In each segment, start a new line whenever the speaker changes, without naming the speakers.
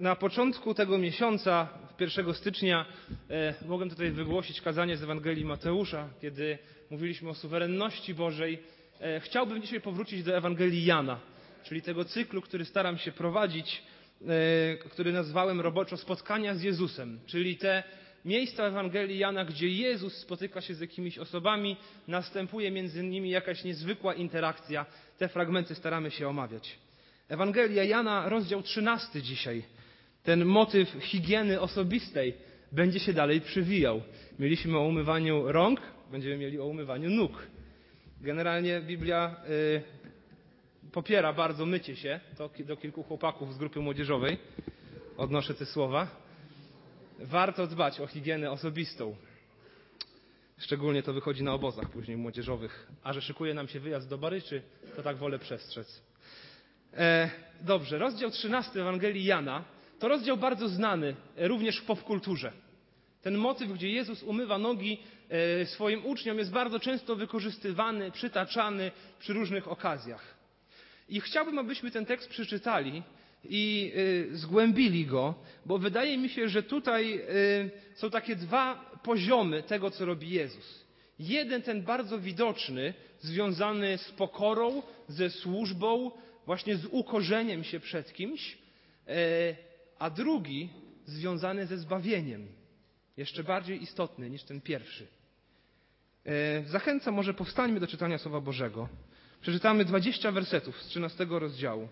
na początku tego miesiąca, 1 stycznia, e, mogłem tutaj wygłosić kazanie z Ewangelii Mateusza, kiedy mówiliśmy o suwerenności Bożej. E, chciałbym dzisiaj powrócić do Ewangelii Jana, czyli tego cyklu, który staram się prowadzić, e, który nazwałem roboczo spotkania z Jezusem, czyli te miejsca Ewangelii Jana, gdzie Jezus spotyka się z jakimiś osobami, następuje między nimi jakaś niezwykła interakcja. Te fragmenty staramy się omawiać. Ewangelia Jana, rozdział 13 dzisiaj. Ten motyw higieny osobistej będzie się dalej przywijał. Mieliśmy o umywaniu rąk, będziemy mieli o umywaniu nóg. Generalnie Biblia y, popiera bardzo mycie się. Do kilku chłopaków z grupy młodzieżowej odnoszę te słowa. Warto dbać o higienę osobistą. Szczególnie to wychodzi na obozach później młodzieżowych. A że szykuje nam się wyjazd do Baryczy, to tak wolę przestrzec. E, dobrze, rozdział 13 Ewangelii Jana to rozdział bardzo znany e, również w popkulturze. Ten motyw, gdzie Jezus umywa nogi e, swoim uczniom, jest bardzo często wykorzystywany, przytaczany przy różnych okazjach. I chciałbym, abyśmy ten tekst przeczytali i e, zgłębili go, bo wydaje mi się, że tutaj są takie dwa poziomy tego, co robi Jezus. Jeden, ten bardzo widoczny, związany z pokorą, ze służbą, właśnie z ukorzeniem się przed kimś, a drugi związany ze zbawieniem, jeszcze bardziej istotny niż ten pierwszy. E, zachęcam, może powstańmy do czytania Słowa Bożego. Przeczytamy 20 wersetów z 13 rozdziału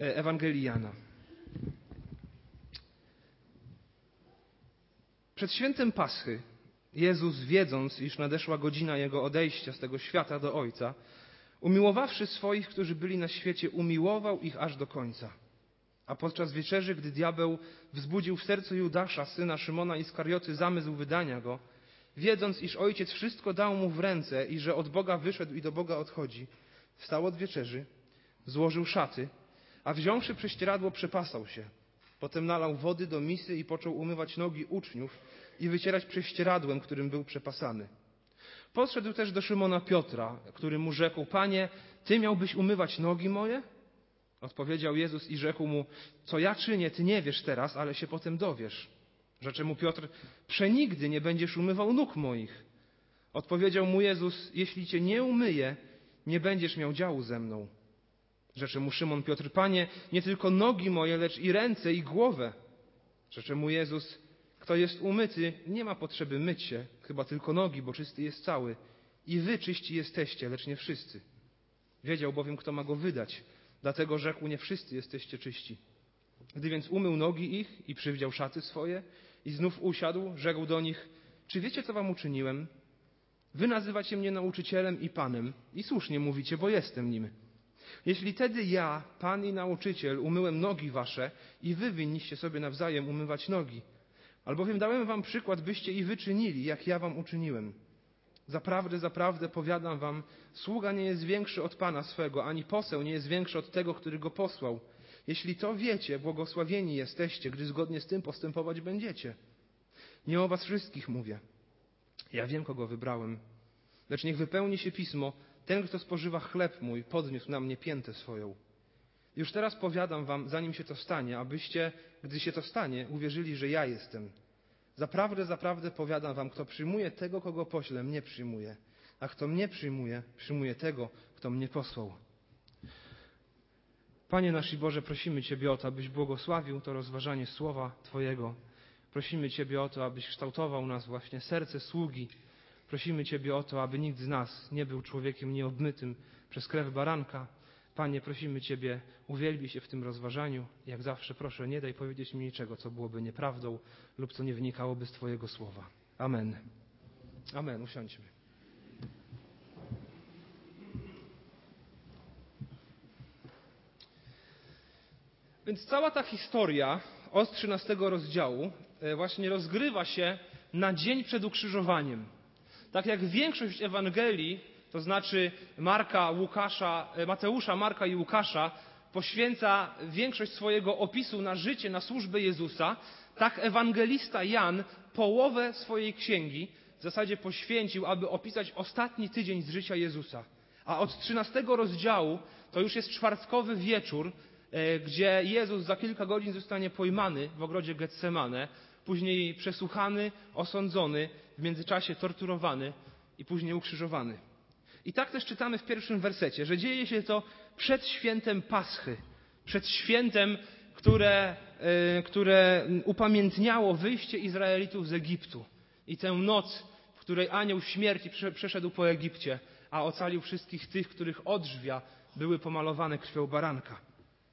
e, Ewangelii Jana. Przed świętem Paschy Jezus, wiedząc, iż nadeszła godzina Jego odejścia z tego świata do Ojca, umiłowawszy swoich, którzy byli na świecie, umiłował ich aż do końca. A podczas wieczerzy, gdy diabeł wzbudził w sercu Judasza, syna Szymona Iskarioty, zamysł wydania go, wiedząc, iż ojciec wszystko dał mu w ręce i że od Boga wyszedł i do Boga odchodzi, wstał od wieczerzy, złożył szaty, a wziąwszy prześcieradło, przepasał się. Potem nalał wody do misy i począł umywać nogi uczniów i wycierać prześcieradłem, którym był przepasany. Podszedł też do Szymona Piotra, który mu rzekł: Panie, ty miałbyś umywać nogi moje? Odpowiedział Jezus i rzekł mu, co ja czynię, ty nie wiesz teraz, ale się potem dowiesz. Rzeczy mu Piotr, przenigdy nie będziesz umywał nóg moich. Odpowiedział mu Jezus, jeśli cię nie umyję, nie będziesz miał działu ze mną. Rzeczy mu Szymon Piotr, panie, nie tylko nogi moje, lecz i ręce i głowę. Rzeczy mu Jezus, kto jest umyty, nie ma potrzeby myć się, chyba tylko nogi, bo czysty jest cały. I wy czyści jesteście, lecz nie wszyscy. Wiedział bowiem, kto ma go wydać Dlatego rzekł, nie wszyscy jesteście czyści. Gdy więc umył nogi ich i przywdział szaty swoje i znów usiadł, rzekł do nich, czy wiecie, co wam uczyniłem? Wy nazywacie mnie nauczycielem i panem i słusznie mówicie, bo jestem nim. Jeśli tedy ja, pan i nauczyciel, umyłem nogi wasze i wy winniście sobie nawzajem umywać nogi, albowiem dałem wam przykład, byście i wy czynili, jak ja wam uczyniłem. Zaprawdę, zaprawdę powiadam wam, sługa nie jest większy od Pana swego, ani poseł nie jest większy od tego, który go posłał. Jeśli to wiecie, błogosławieni jesteście, gdy zgodnie z tym postępować będziecie. Nie o was wszystkich mówię. Ja wiem, kogo wybrałem. Lecz niech wypełni się pismo, ten, kto spożywa chleb mój, podniósł na mnie piętę swoją. Już teraz powiadam wam, zanim się to stanie, abyście, gdy się to stanie, uwierzyli, że ja jestem. Zaprawdę, zaprawdę powiadam wam, kto przyjmuje tego, kogo poślę, mnie przyjmuje. A kto mnie przyjmuje, przyjmuje tego, kto mnie posłał. Panie nasz i Boże, prosimy Ciebie o to, abyś błogosławił to rozważanie słowa Twojego. Prosimy Ciebie o to, abyś kształtował nas właśnie serce sługi. Prosimy Ciebie o to, aby nikt z nas nie był człowiekiem nieobmytym przez krew baranka, Panie, prosimy Ciebie, uwielbij się w tym rozważaniu. Jak zawsze proszę, nie daj powiedzieć mi niczego, co byłoby nieprawdą lub co nie wynikałoby z Twojego słowa. Amen. Amen. Usiądźmy. Więc cała ta historia od 13 rozdziału e, właśnie rozgrywa się na dzień przed ukrzyżowaniem. Tak jak większość Ewangelii to znaczy Marka, Łukasza, e, Mateusza, Marka i Łukasza, poświęca większość swojego opisu na życie, na służbę Jezusa, tak ewangelista Jan połowę swojej księgi w zasadzie poświęcił, aby opisać ostatni tydzień z życia Jezusa. A od 13 rozdziału to już jest czwartkowy wieczór, e, gdzie Jezus za kilka godzin zostanie pojmany w ogrodzie Getsemane, później przesłuchany, osądzony, w międzyczasie torturowany i później ukrzyżowany. I tak też czytamy w pierwszym wersecie, że dzieje się to przed świętem Paschy, przed świętem, które, e, które upamiętniało wyjście Izraelitów z Egiptu i tę noc, w której anioł śmierci przeszedł po Egipcie, a ocalił wszystkich tych, których odrzwia były pomalowane krwią baranka.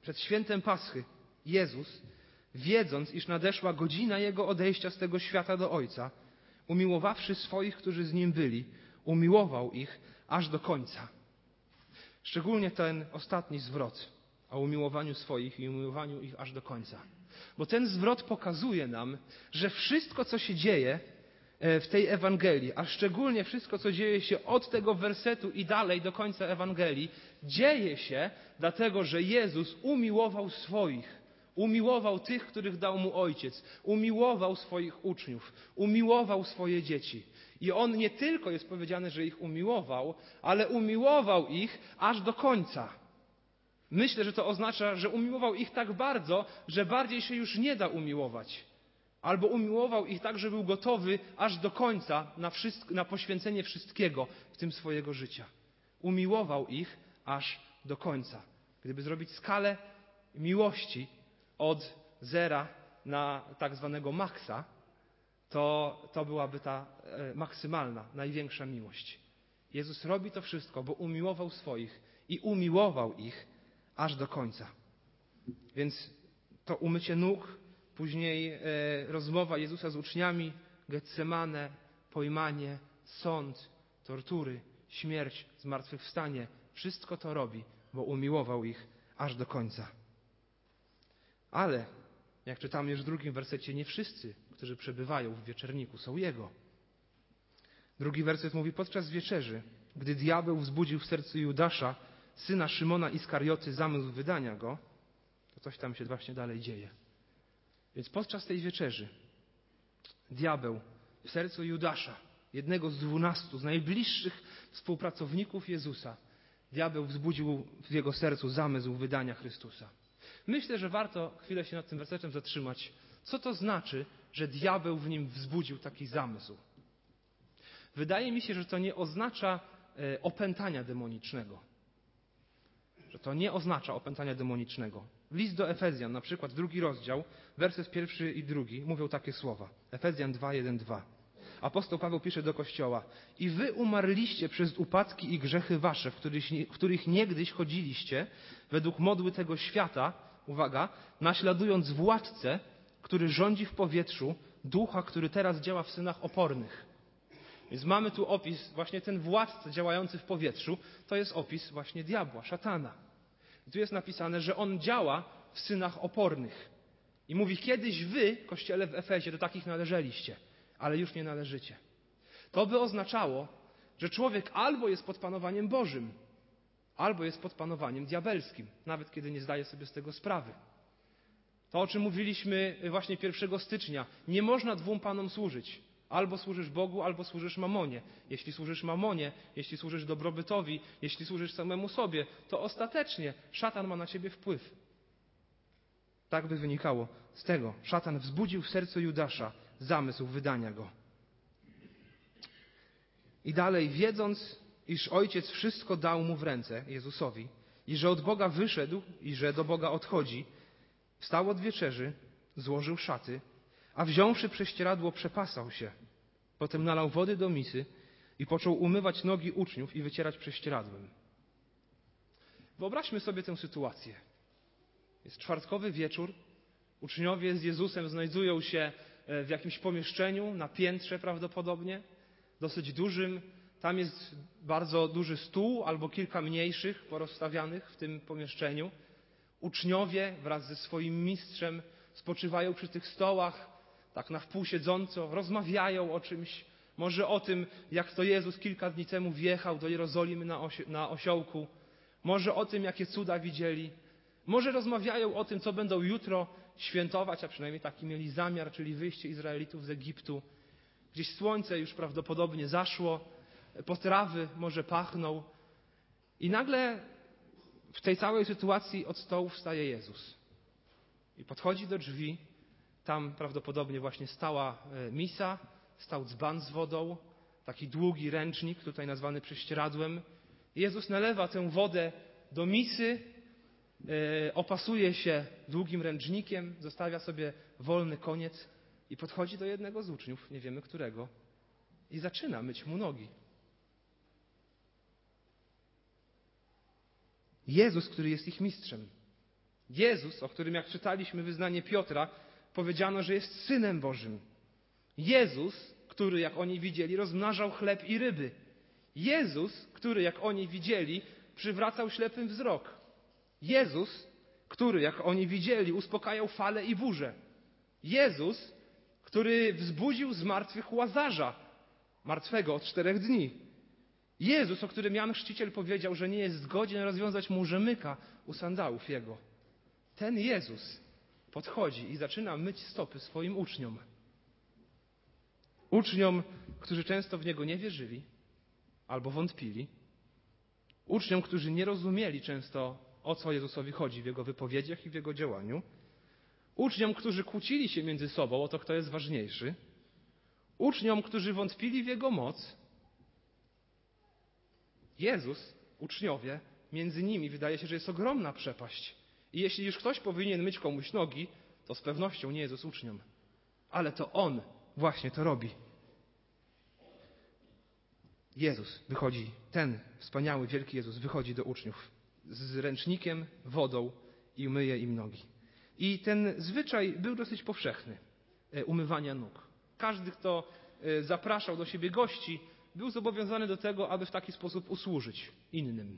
Przed świętem Paschy Jezus, wiedząc, iż nadeszła godzina Jego odejścia z tego świata do Ojca, umiłowawszy swoich, którzy z Nim byli, umiłował ich aż do końca. Szczególnie ten ostatni zwrot o umiłowaniu swoich i umiłowaniu ich aż do końca. Bo ten zwrot pokazuje nam, że wszystko, co się dzieje e, w tej Ewangelii, a szczególnie wszystko, co dzieje się od tego wersetu i dalej do końca Ewangelii, dzieje się dlatego, że Jezus umiłował swoich. Umiłował tych, których dał mu ojciec, umiłował swoich uczniów, umiłował swoje dzieci. I on nie tylko jest powiedziane, że ich umiłował, ale umiłował ich aż do końca. Myślę, że to oznacza, że umiłował ich tak bardzo, że bardziej się już nie da umiłować. Albo umiłował ich tak, że był gotowy aż do końca na, wszystko, na poświęcenie wszystkiego, w tym swojego życia. Umiłował ich aż do końca. Gdyby zrobić skalę miłości od zera na tak zwanego maksa, to, to byłaby ta e, maksymalna, największa miłość. Jezus robi to wszystko, bo umiłował swoich i umiłował ich aż do końca. Więc to umycie nóg, później e, rozmowa Jezusa z uczniami, Getsemane, pojmanie, sąd, tortury, śmierć, zmartwychwstanie, wszystko to robi, bo umiłował ich aż do końca. Ale, jak czytamy już w drugim wersecie, nie wszyscy, którzy przebywają w wieczerniku, są Jego. Drugi werset mówi, podczas wieczerzy, gdy diabeł wzbudził w sercu Judasza, syna Szymona Iskarioty, zamysł wydania go, to coś tam się właśnie dalej dzieje. Więc podczas tej wieczerzy diabeł w sercu Judasza, jednego z dwunastu, z najbliższych współpracowników Jezusa, diabeł wzbudził w jego sercu zamysł wydania Chrystusa. Myślę, że warto chwilę się nad tym wersetem zatrzymać. Co to znaczy, że diabeł w nim wzbudził taki zamysł? Wydaje mi się, że to nie oznacza e, opętania demonicznego. Że to nie oznacza opętania demonicznego. List do Efezjan, na przykład drugi rozdział, werset pierwszy i drugi, mówią takie słowa. Efezjan 2, 1, 2. Apostoł Paweł pisze do Kościoła i wy umarliście przez upadki i grzechy wasze, w których, w których niegdyś chodziliście według modły tego świata, uwaga, naśladując władcę, który rządzi w powietrzu, ducha, który teraz działa w synach opornych. Więc mamy tu opis, właśnie ten władca działający w powietrzu, to jest opis właśnie diabła, szatana. I tu jest napisane, że on działa w synach opornych. I mówi, kiedyś wy, kościele w Efezie, do takich należeliście ale już nie należycie. To by oznaczało, że człowiek albo jest pod panowaniem Bożym, albo jest pod panowaniem diabelskim, nawet kiedy nie zdaje sobie z tego sprawy. To, o czym mówiliśmy właśnie 1 stycznia, nie można dwóm panom służyć. Albo służysz Bogu, albo służysz mamonie. Jeśli służysz mamonie, jeśli służysz dobrobytowi, jeśli służysz samemu sobie, to ostatecznie szatan ma na ciebie wpływ. Tak by wynikało z tego. Szatan wzbudził w sercu Judasza zamysł wydania go. I dalej, wiedząc, iż ojciec wszystko dał mu w ręce, Jezusowi, i że od Boga wyszedł i że do Boga odchodzi, wstał od wieczerzy, złożył szaty, a wziąwszy prześcieradło, przepasał się. Potem nalał wody do misy i począł umywać nogi uczniów i wycierać prześcieradłem. Wyobraźmy sobie tę sytuację. Jest czwartkowy wieczór, uczniowie z Jezusem znajdują się E, w jakimś pomieszczeniu, na piętrze prawdopodobnie, dosyć dużym. Tam jest bardzo duży stół albo kilka mniejszych porozstawianych w tym pomieszczeniu. Uczniowie wraz ze swoim mistrzem spoczywają przy tych stołach, tak na wpół siedząco, rozmawiają o czymś, może o tym, jak to Jezus kilka dni temu wjechał do Jerozolimy na, osi na osiołku, może o tym, jakie cuda widzieli, może rozmawiają o tym, co będą jutro świętować, a przynajmniej taki mieli zamiar, czyli wyjście Izraelitów z Egiptu. Gdzieś słońce już prawdopodobnie zaszło, potrawy może pachną. I nagle w tej całej sytuacji od stołu wstaje Jezus. I podchodzi do drzwi. Tam prawdopodobnie właśnie stała e, misa, stał dzban z wodą, taki długi ręcznik, tutaj nazwany prześcieradłem. Jezus nalewa tę wodę do misy, e, opasuje się długim ręcznikiem, zostawia sobie wolny koniec i podchodzi do jednego z uczniów, nie wiemy którego, i zaczyna myć mu nogi. Jezus, który jest ich mistrzem. Jezus, o którym jak czytaliśmy wyznanie Piotra, powiedziano, że jest synem Bożym. Jezus, który, jak oni widzieli, rozmnażał chleb i ryby. Jezus, który, jak oni widzieli, przywracał ślepym wzrok. Jezus, który, jak oni widzieli, uspokajał fale i burze. Jezus, który wzbudził z martwych łazarza, martwego od czterech dni. Jezus, o którym Jan Chrzciciel powiedział, że nie jest godzien rozwiązać mu rzemyka u sandałów jego. Ten Jezus podchodzi i zaczyna myć stopy swoim uczniom. Uczniom, którzy często w Niego nie wierzyli albo wątpili. Uczniom, którzy nie rozumieli często, o co Jezusowi chodzi w Jego wypowiedziach i w Jego działaniu. Uczniom, którzy kłócili się między sobą o to, kto jest ważniejszy. Uczniom, którzy wątpili w Jego moc. Jezus, uczniowie, między nimi wydaje się, że jest ogromna przepaść. I jeśli już ktoś powinien myć komuś nogi, to z pewnością nie Jezus uczniom. Ale to On właśnie to robi. Jezus wychodzi, ten wspaniały, wielki Jezus wychodzi do uczniów z ręcznikiem, wodą i myje im nogi. I ten zwyczaj był dosyć powszechny e, umywania nóg. Każdy, kto e, zapraszał do siebie gości, był zobowiązany do tego, aby w taki sposób usłużyć innym.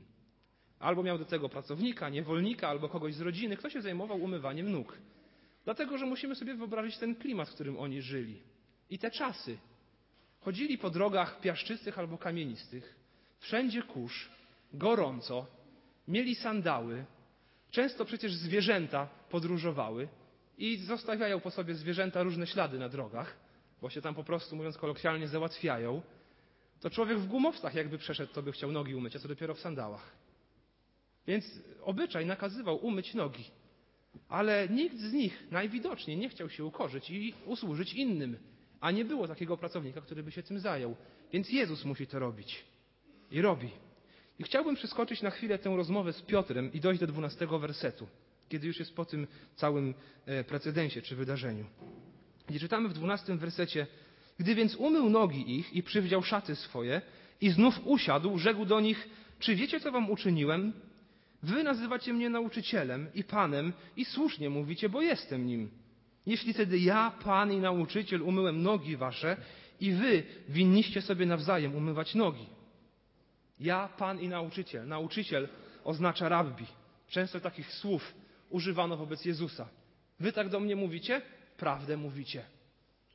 Albo miał do tego pracownika, niewolnika, albo kogoś z rodziny, kto się zajmował umywaniem nóg. Dlatego, że musimy sobie wyobrazić ten klimat, w którym oni żyli. I te czasy. Chodzili po drogach piaszczystych albo kamienistych, wszędzie kurz, gorąco, mieli sandały, często przecież zwierzęta podróżowały i zostawiają po sobie zwierzęta różne ślady na drogach, bo się tam po prostu, mówiąc kolokwialnie, załatwiają. To człowiek w gumowcach jakby przeszedł, to by chciał nogi umyć, a co dopiero w sandałach. Więc obyczaj nakazywał umyć nogi. Ale nikt z nich najwidoczniej nie chciał się ukorzyć i usłużyć innym. A nie było takiego pracownika, który by się tym zajął. Więc Jezus musi to robić. I robi. I chciałbym przeskoczyć na chwilę tę rozmowę z Piotrem i dojść do dwunastego wersetu, kiedy już jest po tym całym e, precedensie czy wydarzeniu. Gdzie czytamy w dwunastym wersecie, gdy więc umył nogi ich i przywdział szaty swoje i znów usiadł, rzekł do nich, czy wiecie, co wam uczyniłem? Wy nazywacie mnie nauczycielem i panem i słusznie mówicie, bo jestem nim. Jeśli tedy ja, pan i nauczyciel, umyłem nogi wasze i wy winniście sobie nawzajem umywać nogi. Ja, pan i nauczyciel. Nauczyciel oznacza rabbi. Często takich słów używano wobec Jezusa. Wy tak do mnie mówicie? Prawdę mówicie.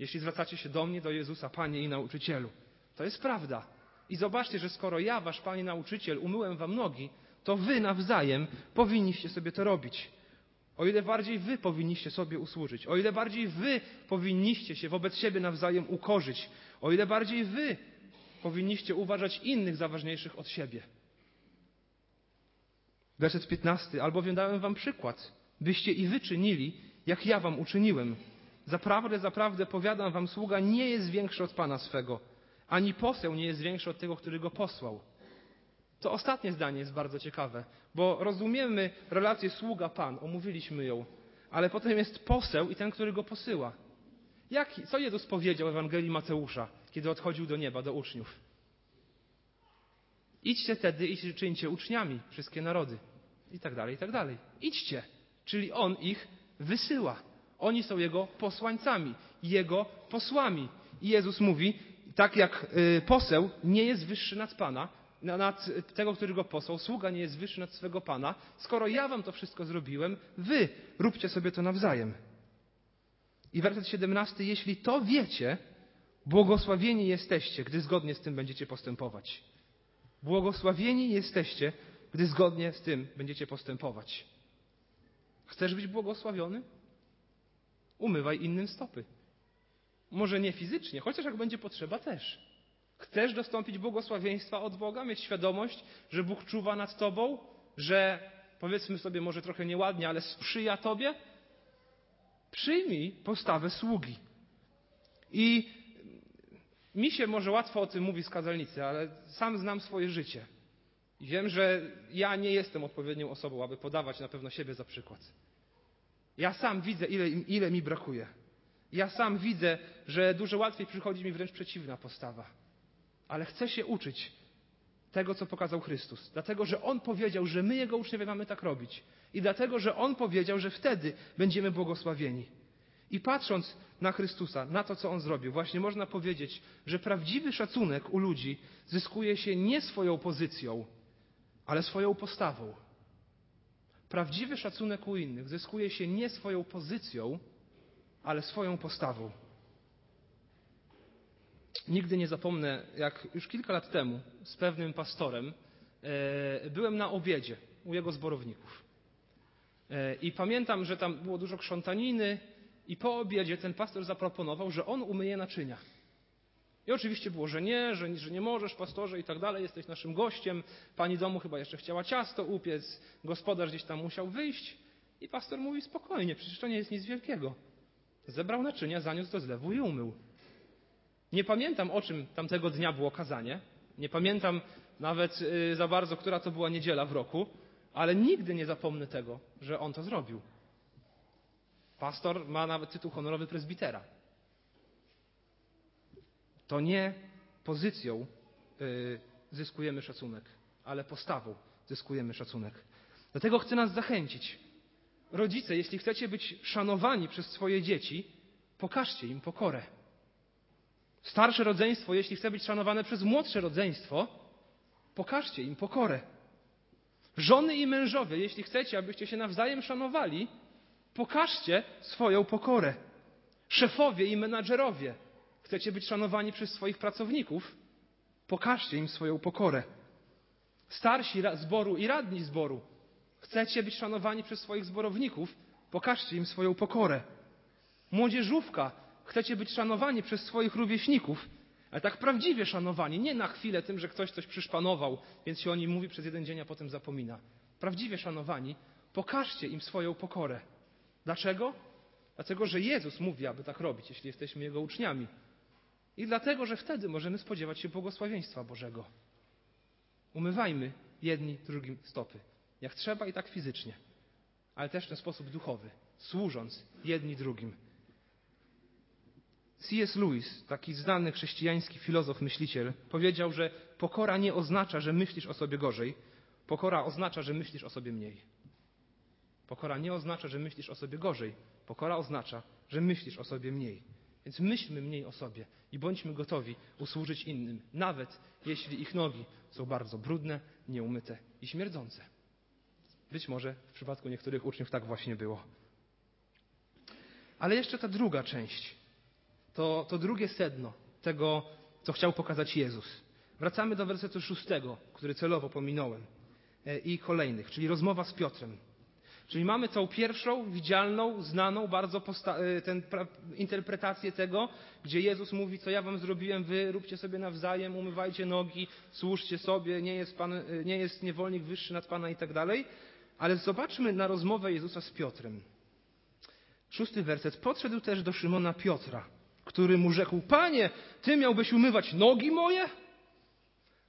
Jeśli zwracacie się do mnie, do Jezusa, panie i nauczycielu. To jest prawda. I zobaczcie, że skoro ja, wasz panie nauczyciel, umyłem wam nogi, to wy nawzajem powinniście sobie to robić. O ile bardziej wy powinniście sobie usłużyć, o ile bardziej wy powinniście się wobec siebie nawzajem ukorzyć, o ile bardziej wy powinniście uważać innych za ważniejszych od siebie. Werset 15. Albowiem dałem wam przykład, byście i wy czynili, jak ja wam uczyniłem. Zaprawdę, zaprawdę powiadam wam, sługa nie jest większy od Pana swego, ani poseł nie jest większy od tego, który go posłał. To ostatnie zdanie jest bardzo ciekawe, bo rozumiemy relację sługa-pan, omówiliśmy ją, ale potem jest poseł i ten, który go posyła. Jak, co Jezus powiedział w Ewangelii Mateusza, kiedy odchodził do nieba, do uczniów? Idźcie tedy i czyńcie uczniami wszystkie narody. I tak dalej, i tak dalej. Idźcie. Czyli On ich wysyła. Oni są Jego posłańcami, Jego posłami. I Jezus mówi, tak jak y, poseł nie jest wyższy nad Pana, nad tego, który go posłał. Sługa nie jest wyższy nad swego Pana. Skoro ja wam to wszystko zrobiłem, wy róbcie sobie to nawzajem. I werset 17. Jeśli to wiecie, błogosławieni jesteście, gdy zgodnie z tym będziecie postępować. Błogosławieni jesteście, gdy zgodnie z tym będziecie postępować. Chcesz być błogosławiony? Umywaj innym stopy. Może nie fizycznie, chociaż jak będzie potrzeba też. Chcesz dostąpić błogosławieństwa od Boga, mieć świadomość, że Bóg czuwa nad tobą, że powiedzmy sobie może trochę nieładnie, ale sprzyja Tobie, przyjmij postawę sługi. I mi się może łatwo o tym mówi z kazalnicy, ale sam znam swoje życie. I wiem, że ja nie jestem odpowiednią osobą, aby podawać na pewno siebie za przykład. Ja sam widzę, ile, ile mi brakuje. Ja sam widzę, że dużo łatwiej przychodzi mi wręcz przeciwna postawa. Ale chcę się uczyć tego, co pokazał Chrystus. Dlatego, że On powiedział, że my, Jego uczniowie, mamy tak robić. I dlatego, że On powiedział, że wtedy będziemy błogosławieni. I patrząc na Chrystusa, na to, co On zrobił, właśnie można powiedzieć, że prawdziwy szacunek u ludzi zyskuje się nie swoją pozycją, ale swoją postawą. Prawdziwy szacunek u innych zyskuje się nie swoją pozycją, ale swoją postawą. Nigdy nie zapomnę, jak już kilka lat temu z pewnym pastorem e, byłem na obiedzie u jego zborowników. E, I pamiętam, że tam było dużo krzątaniny, i po obiedzie ten pastor zaproponował, że on umyje naczynia. I oczywiście było, że nie, że, że nie możesz, pastorze i tak dalej, jesteś naszym gościem. Pani domu chyba jeszcze chciała ciasto upiec, gospodarz gdzieś tam musiał wyjść. I pastor mówi spokojnie, przecież to nie jest nic wielkiego. Zebrał naczynia, zaniósł do zlewu i umył. Nie pamiętam, o czym tamtego dnia było kazanie. Nie pamiętam nawet y, za bardzo, która to była niedziela w roku, ale nigdy nie zapomnę tego, że on to zrobił. Pastor ma nawet tytuł honorowy prezbitera. To nie pozycją y, zyskujemy szacunek, ale postawą zyskujemy szacunek. Dlatego chcę nas zachęcić. Rodzice, jeśli chcecie być szanowani przez swoje dzieci, pokażcie im pokorę. Starsze rodzeństwo, jeśli chce być szanowane przez młodsze rodzeństwo, pokażcie im pokorę. Żony i mężowie, jeśli chcecie, abyście się nawzajem szanowali, pokażcie swoją pokorę. Szefowie i menadżerowie, chcecie być szanowani przez swoich pracowników, pokażcie im swoją pokorę. Starsi zboru i radni zboru, chcecie być szanowani przez swoich zborowników, pokażcie im swoją pokorę. Młodzieżówka, chcecie być szanowani przez swoich rówieśników, ale tak prawdziwie szanowani, nie na chwilę tym, że ktoś coś przyszpanował, więc się o nim mówi przez jeden dzień, a potem zapomina. Prawdziwie szanowani, pokażcie im swoją pokorę. Dlaczego? Dlatego, że Jezus mówi, aby tak robić, jeśli jesteśmy Jego uczniami. I dlatego, że wtedy możemy spodziewać się błogosławieństwa Bożego. Umywajmy jedni drugim stopy. Jak trzeba i tak fizycznie, ale też w ten sposób duchowy, służąc jedni drugim. C.S. Lewis, taki znany chrześcijański filozof, myśliciel, powiedział, że pokora nie oznacza, że myślisz o sobie gorzej, pokora oznacza, że myślisz o sobie mniej. Pokora nie oznacza, że myślisz o sobie gorzej. Pokora oznacza, że myślisz o sobie mniej. Więc myślmy mniej o sobie i bądźmy gotowi usłużyć innym, nawet jeśli ich nogi są bardzo brudne, nieumyte i śmierdzące. Być może w przypadku niektórych uczniów tak właśnie było. Ale jeszcze ta druga część, to, to drugie sedno tego, co chciał pokazać Jezus. Wracamy do wersetu szóstego, który celowo pominąłem, e, i kolejnych, czyli rozmowa z Piotrem. Czyli mamy tą pierwszą, widzialną, znaną bardzo y, ten, interpretację tego, gdzie Jezus mówi, co ja wam zrobiłem, wy róbcie sobie nawzajem, umywajcie nogi, służcie sobie, nie jest, pan, y, nie jest niewolnik wyższy nad Pana i tak dalej. Ale zobaczmy na rozmowę Jezusa z Piotrem. Szósty werset. Podszedł też do Szymona Piotra, który mu rzekł, Panie, Ty miałbyś umywać nogi moje?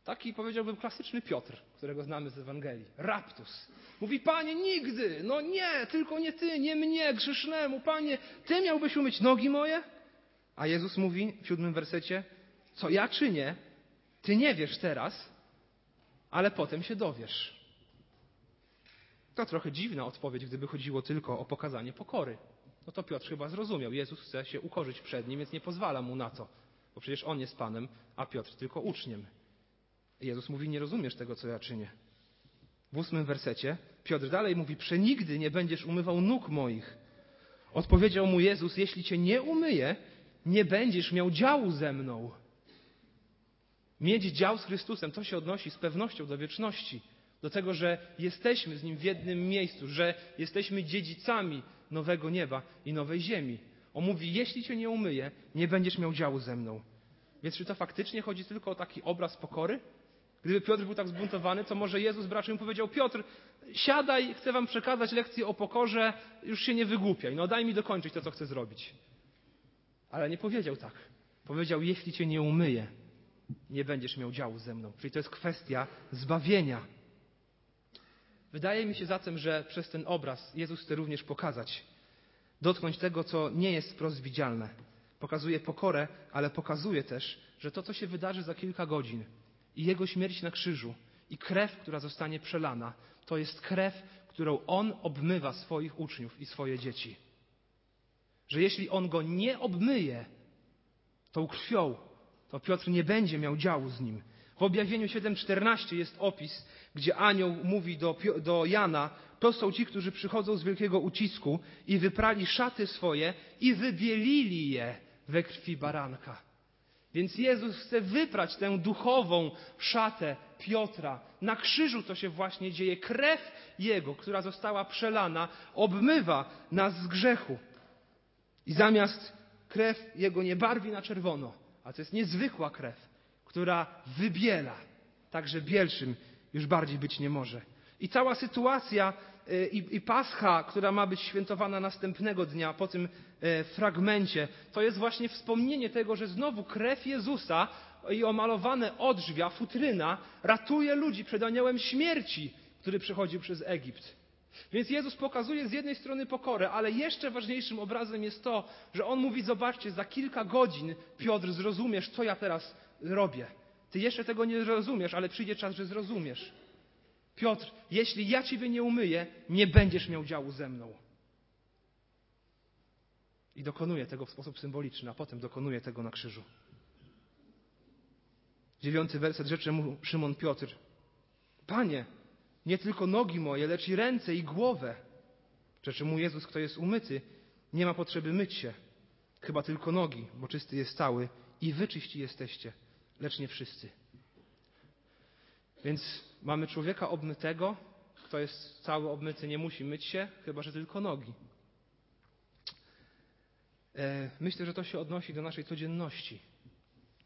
Taki powiedziałbym klasyczny Piotr, którego znamy z Ewangelii. Raptus. Mówi, panie, nigdy, no nie, tylko nie ty, nie mnie, grzesznemu, panie, ty miałbyś umyć nogi moje? A Jezus mówi w siódmym wersecie, co ja czynię, ty nie wiesz teraz, ale potem się dowiesz. To trochę dziwna odpowiedź, gdyby chodziło tylko o pokazanie pokory. No to Piotr chyba zrozumiał. Jezus chce się ukorzyć przed nim, więc nie pozwala mu na to, bo przecież on jest Panem, a Piotr tylko uczniem. Jezus mówi, nie rozumiesz tego, co ja czynię. W ósmym wersecie Piotr dalej mówi, przenigdy nie będziesz umywał nóg moich. Odpowiedział mu Jezus, jeśli cię nie umyję, nie będziesz miał działu ze mną. Mieć dział z Chrystusem, to się odnosi z pewnością do wieczności, do tego, że jesteśmy z Nim w jednym miejscu, że jesteśmy dziedzicami nowego nieba i nowej ziemi. On mówi, jeśli cię nie umyję, nie będziesz miał działu ze mną. Więc czy to faktycznie chodzi tylko o taki obraz pokory? Gdyby Piotr był tak zbuntowany, to może Jezus mu powiedział: Piotr, siadaj, chcę wam przekazać lekcję o pokorze, już się nie wygłupiaj, no daj mi dokończyć to, co chcę zrobić. Ale nie powiedział tak. Powiedział: Jeśli cię nie umyję, nie będziesz miał działu ze mną. Czyli to jest kwestia zbawienia. Wydaje mi się zatem, że przez ten obraz Jezus chce również pokazać, dotknąć tego, co nie jest wprost widzialne. Pokazuje pokorę, ale pokazuje też, że to, co się wydarzy za kilka godzin i Jego śmierć na krzyżu i krew, która zostanie przelana, to jest krew, którą On obmywa swoich uczniów i swoje dzieci. Że jeśli On go nie obmyje tą krwią, to Piotr nie będzie miał działu z nim. W objawieniu 7:14 jest opis, gdzie anioł mówi do, do Jana: To są ci, którzy przychodzą z wielkiego ucisku i wyprali szaty swoje i wybielili je we krwi baranka. Więc Jezus chce wyprać tę duchową szatę Piotra. Na krzyżu to się właśnie dzieje. Krew Jego, która została przelana, obmywa nas z grzechu. I zamiast krew Jego nie barwi na czerwono, a to jest niezwykła krew, która wybiela, także bielszym już bardziej być nie może. I cała sytuacja i, i pascha, która ma być świętowana następnego dnia po tym e, fragmencie, to jest właśnie wspomnienie tego, że znowu krew Jezusa i omalowane odrzwia, futryna ratuje ludzi przed aniołem śmierci, który przechodził przez Egipt. Więc Jezus pokazuje z jednej strony pokorę, ale jeszcze ważniejszym obrazem jest to, że On mówi, zobaczcie, za kilka godzin, Piotr, zrozumiesz, co ja teraz robię. Ty jeszcze tego nie rozumiesz, ale przyjdzie czas, że zrozumiesz. Piotr, jeśli ja Ciebie nie umyję, nie będziesz miał działu ze mną. I dokonuje tego w sposób symboliczny, a potem dokonuje tego na krzyżu. Dziewiąty werset rzeczy mu Szymon Piotr. Panie, nie tylko nogi moje, lecz i ręce i głowę. Rzeczy mu Jezus, kto jest umyty, nie ma potrzeby myć się. Chyba tylko nogi, bo czysty jest cały i wy czyści jesteście, lecz nie wszyscy. Więc mamy człowieka obmytego, kto jest cały obmyty, nie musi myć się, chyba że tylko nogi. E, myślę, że to się odnosi do naszej codzienności,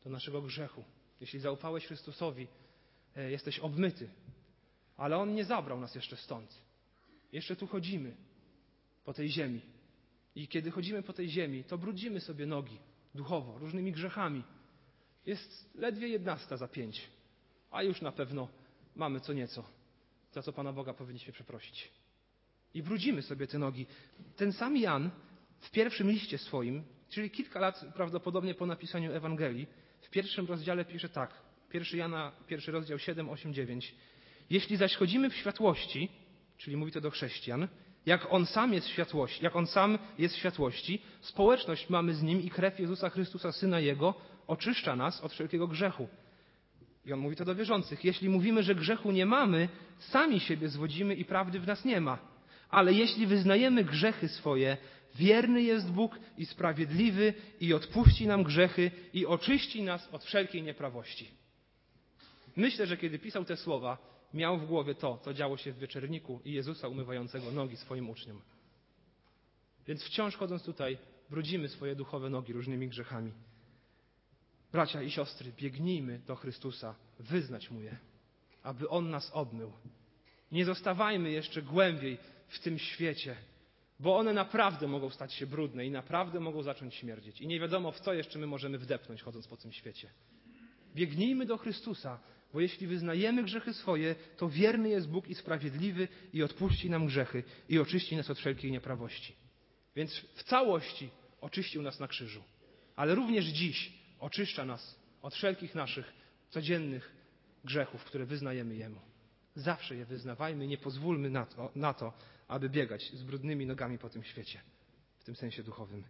do naszego grzechu. Jeśli zaufałeś Chrystusowi, e, jesteś obmyty, ale On nie zabrał nas jeszcze stąd. Jeszcze tu chodzimy po tej ziemi. I kiedy chodzimy po tej ziemi, to brudzimy sobie nogi duchowo, różnymi grzechami. Jest ledwie jednasta za pięć, a już na pewno mamy co nieco, za co Pana Boga powinniśmy przeprosić. I brudzimy sobie te nogi. Ten sam Jan w pierwszym liście swoim, czyli kilka lat prawdopodobnie po napisaniu Ewangelii, w pierwszym rozdziale pisze tak. Pierwszy Jana, pierwszy rozdział 7, 8, 9. Jeśli zaś chodzimy w światłości, czyli mówi to do chrześcijan, jak on sam jest światłości, jak on sam jest światłości, społeczność mamy z nim i krew Jezusa Chrystusa, Syna Jego, oczyszcza nas od wszelkiego grzechu. I on mówi to do wierzących. Jeśli mówimy, że grzechu nie mamy, sami siebie zwodzimy i prawdy w nas nie ma. Ale jeśli wyznajemy grzechy swoje, wierny jest Bóg i sprawiedliwy i odpuści nam grzechy i oczyści nas od wszelkiej nieprawości. Myślę, że kiedy pisał te słowa, miał w głowie to, co działo się w wieczerniku i Jezusa umywającego nogi swoim uczniom. Więc wciąż chodząc tutaj, brudzimy swoje duchowe nogi różnymi grzechami. Bracia i siostry, biegnijmy do Chrystusa, wyznać Mu je, aby On nas obmył. Nie zostawajmy jeszcze głębiej w tym świecie, bo one naprawdę mogą stać się brudne i naprawdę mogą zacząć śmierdzieć. I nie wiadomo, w co jeszcze my możemy wdepnąć, chodząc po tym świecie. Biegnijmy do Chrystusa, bo jeśli wyznajemy grzechy swoje, to wierny jest Bóg i sprawiedliwy i odpuści nam grzechy i oczyści nas od wszelkiej nieprawości. Więc w całości oczyścił nas na krzyżu, ale również dziś oczyszcza nas od wszelkich naszych codziennych grzechów, które wyznajemy Jemu. Zawsze je wyznawajmy, nie pozwólmy na to, na to, aby biegać z brudnymi nogami po tym świecie, w tym sensie duchowym.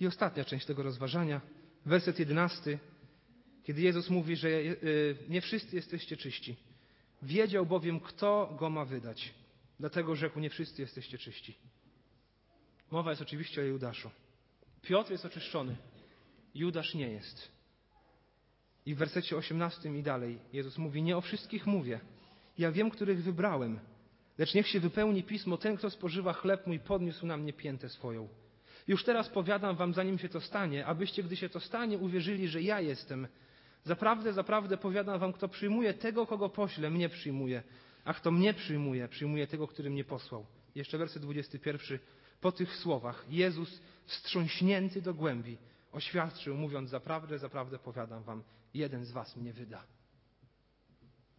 I ostatnia część tego rozważania, werset jedenasty kiedy Jezus mówi, że e, nie wszyscy jesteście czyści. Wiedział bowiem, kto go ma wydać. Dlatego rzekł, nie wszyscy jesteście czyści. Mowa jest oczywiście o Judaszu. Piotr jest oczyszczony. Judasz nie jest. I w wersecie 18 i dalej Jezus mówi, nie o wszystkich mówię. Ja wiem, których wybrałem. Lecz niech się wypełni pismo, ten, kto spożywa chleb mój, podniósł na mnie piętę swoją. Już teraz powiadam wam, zanim się to stanie, abyście, gdy się to stanie, uwierzyli, że ja jestem Zaprawdę, zaprawdę powiadam wam, kto przyjmuje tego, kogo pośle, mnie przyjmuje. A kto mnie przyjmuje, przyjmuje tego, który mnie posłał. Jeszcze werset 21. Po tych słowach Jezus, wstrząśnięty do głębi, oświadczył, mówiąc: Zaprawdę, zaprawdę powiadam wam, jeden z was mnie wyda.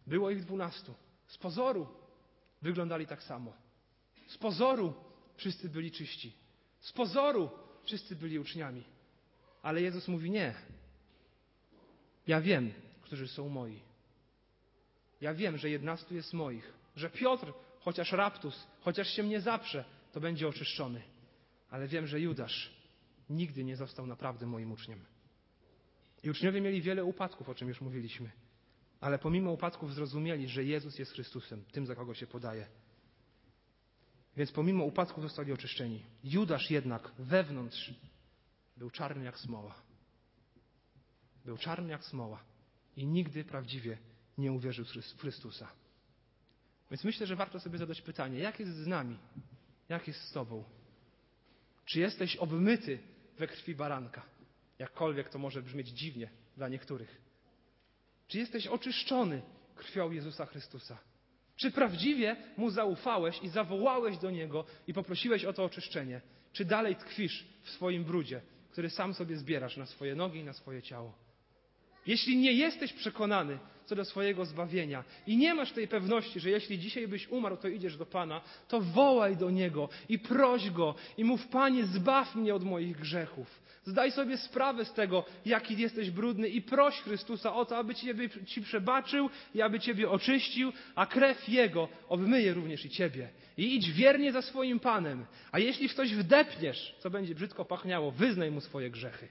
Było ich dwunastu. Z pozoru wyglądali tak samo. Z pozoru wszyscy byli czyści. Z pozoru wszyscy byli uczniami. Ale Jezus mówi: Nie. Ja wiem, którzy są moi. Ja wiem, że jednastu jest moich. Że Piotr, chociaż raptus, chociaż się mnie zaprze, to będzie oczyszczony. Ale wiem, że Judasz nigdy nie został naprawdę moim uczniem. I uczniowie mieli wiele upadków, o czym już mówiliśmy. Ale pomimo upadków zrozumieli, że Jezus jest Chrystusem, tym za kogo się podaje. Więc pomimo upadków zostali oczyszczeni. Judasz jednak wewnątrz był czarny jak smoła. Był czarny jak smoła i nigdy prawdziwie nie uwierzył w Chrystusa. Więc myślę, że warto sobie zadać pytanie, jak jest z nami? Jak jest z Tobą? Czy jesteś obmyty we krwi baranka? Jakkolwiek to może brzmieć dziwnie dla niektórych. Czy jesteś oczyszczony krwią Jezusa Chrystusa? Czy prawdziwie Mu zaufałeś i zawołałeś do Niego i poprosiłeś o to oczyszczenie? Czy dalej tkwisz w swoim brudzie, który sam sobie zbierasz na swoje nogi i na swoje ciało? Jeśli nie jesteś przekonany co do swojego zbawienia i nie masz tej pewności, że jeśli dzisiaj byś umarł, to idziesz do Pana, to wołaj do Niego i proś Go i mów, Panie, zbaw mnie od moich grzechów. Zdaj sobie sprawę z tego, jaki jesteś brudny i proś Chrystusa o to, aby Ciebie, Ci przebaczył i aby Ciebie oczyścił, a krew Jego obmyje również i Ciebie. I idź wiernie za swoim Panem. A jeśli w coś wdepniesz, co będzie brzydko pachniało, wyznaj Mu swoje grzechy.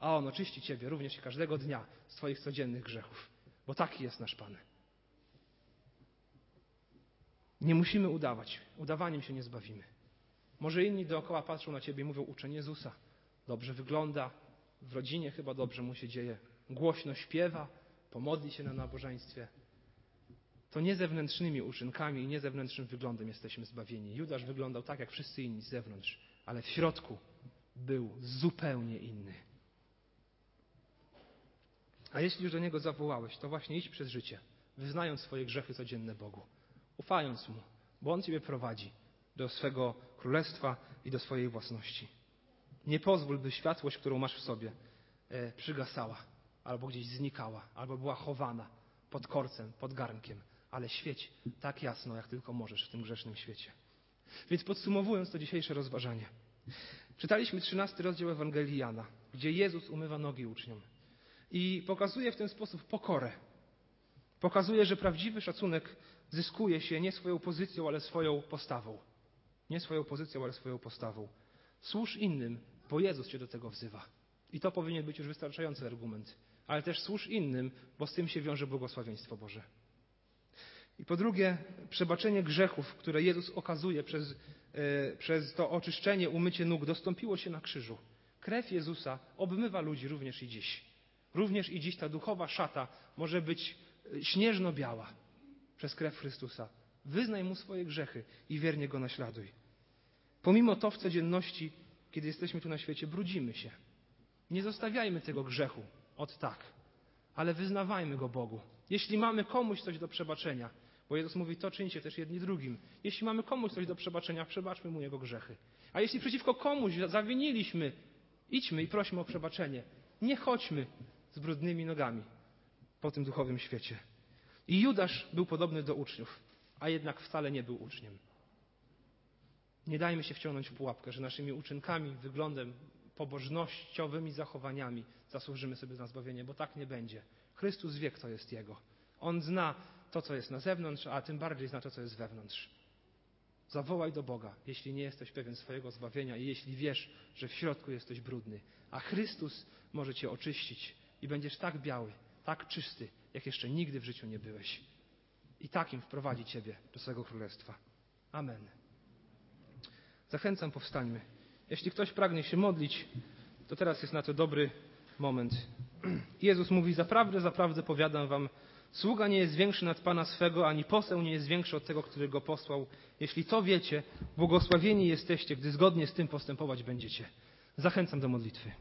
A On oczyści Ciebie również i każdego dnia z Twoich codziennych grzechów. Bo taki jest nasz Pan. Nie musimy udawać. Udawaniem się nie zbawimy. Może inni dookoła patrzą na Ciebie i mówią, uczeń Jezusa dobrze wygląda, w rodzinie chyba dobrze mu się dzieje, głośno śpiewa, pomodli się na nabożeństwie. To nie zewnętrznymi uczynkami i nie zewnętrznym wyglądem jesteśmy zbawieni. Judasz wyglądał tak, jak wszyscy inni z zewnątrz, ale w środku był zupełnie inny. A jeśli już do Niego zawołałeś, to właśnie idź przez życie, wyznając swoje grzechy codzienne Bogu, ufając Mu, bo On Ciebie prowadzi do swego królestwa i do swojej własności. Nie pozwól, by światłość, którą masz w sobie, e, przygasała, albo gdzieś znikała, albo była chowana pod korcem, pod garnkiem, ale świeć tak jasno, jak tylko możesz w tym grzesznym świecie. Więc podsumowując to dzisiejsze rozważanie, czytaliśmy 13 rozdział Ewangelii Jana, gdzie Jezus umywa nogi uczniom i pokazuje w ten sposób pokorę. Pokazuje, że prawdziwy szacunek zyskuje się nie swoją pozycją, ale swoją postawą. Nie swoją pozycją, ale swoją postawą. Służ innym, bo Jezus cię do tego wzywa. I to powinien być już wystarczający argument. Ale też służ innym, bo z tym się wiąże błogosławieństwo Boże. I po drugie, przebaczenie grzechów, które Jezus okazuje przez, e, przez to oczyszczenie, umycie nóg, dostąpiło się na krzyżu. Krew Jezusa obmywa ludzi również i dziś. Również i dziś ta duchowa szata może być e, śnieżno-biała przez krew Chrystusa. Wyznaj Mu swoje grzechy i wiernie Go naśladuj. Pomimo to w codzienności, kiedy jesteśmy tu na świecie, brudzimy się. Nie zostawiajmy tego grzechu od tak, ale wyznawajmy go Bogu. Jeśli mamy komuś coś do przebaczenia, bo Jezus mówi, to czyńcie też jedni drugim. Jeśli mamy komuś coś do przebaczenia, przebaczmy mu jego grzechy. A jeśli przeciwko komuś zawiniliśmy, idźmy i prośmy o przebaczenie. Nie chodźmy z brudnymi nogami po tym duchowym świecie. I Judasz był podobny do uczniów, a jednak wcale nie był uczniem. Nie dajmy się wciągnąć w pułapkę, że naszymi uczynkami, wyglądem, pobożnościowymi zachowaniami zasłużymy sobie na zbawienie, bo tak nie będzie. Chrystus wie, kto jest Jego. On zna to, co jest na zewnątrz, a tym bardziej zna to, co jest wewnątrz. Zawołaj do Boga, jeśli nie jesteś pewien swojego zbawienia i jeśli wiesz, że w środku jesteś brudny, a Chrystus może Cię oczyścić i będziesz tak biały, tak czysty, jak jeszcze nigdy w życiu nie byłeś. I takim wprowadzi Ciebie do swego królestwa. Amen. Zachęcam, powstańmy. Jeśli ktoś pragnie się modlić, to teraz jest na to dobry moment. Jezus mówi: Zaprawdę, zaprawdę powiadam wam, sługa nie jest większy nad pana swego, ani poseł nie jest większy od tego, który go posłał. Jeśli to wiecie, błogosławieni jesteście, gdy zgodnie z tym postępować będziecie. Zachęcam do modlitwy.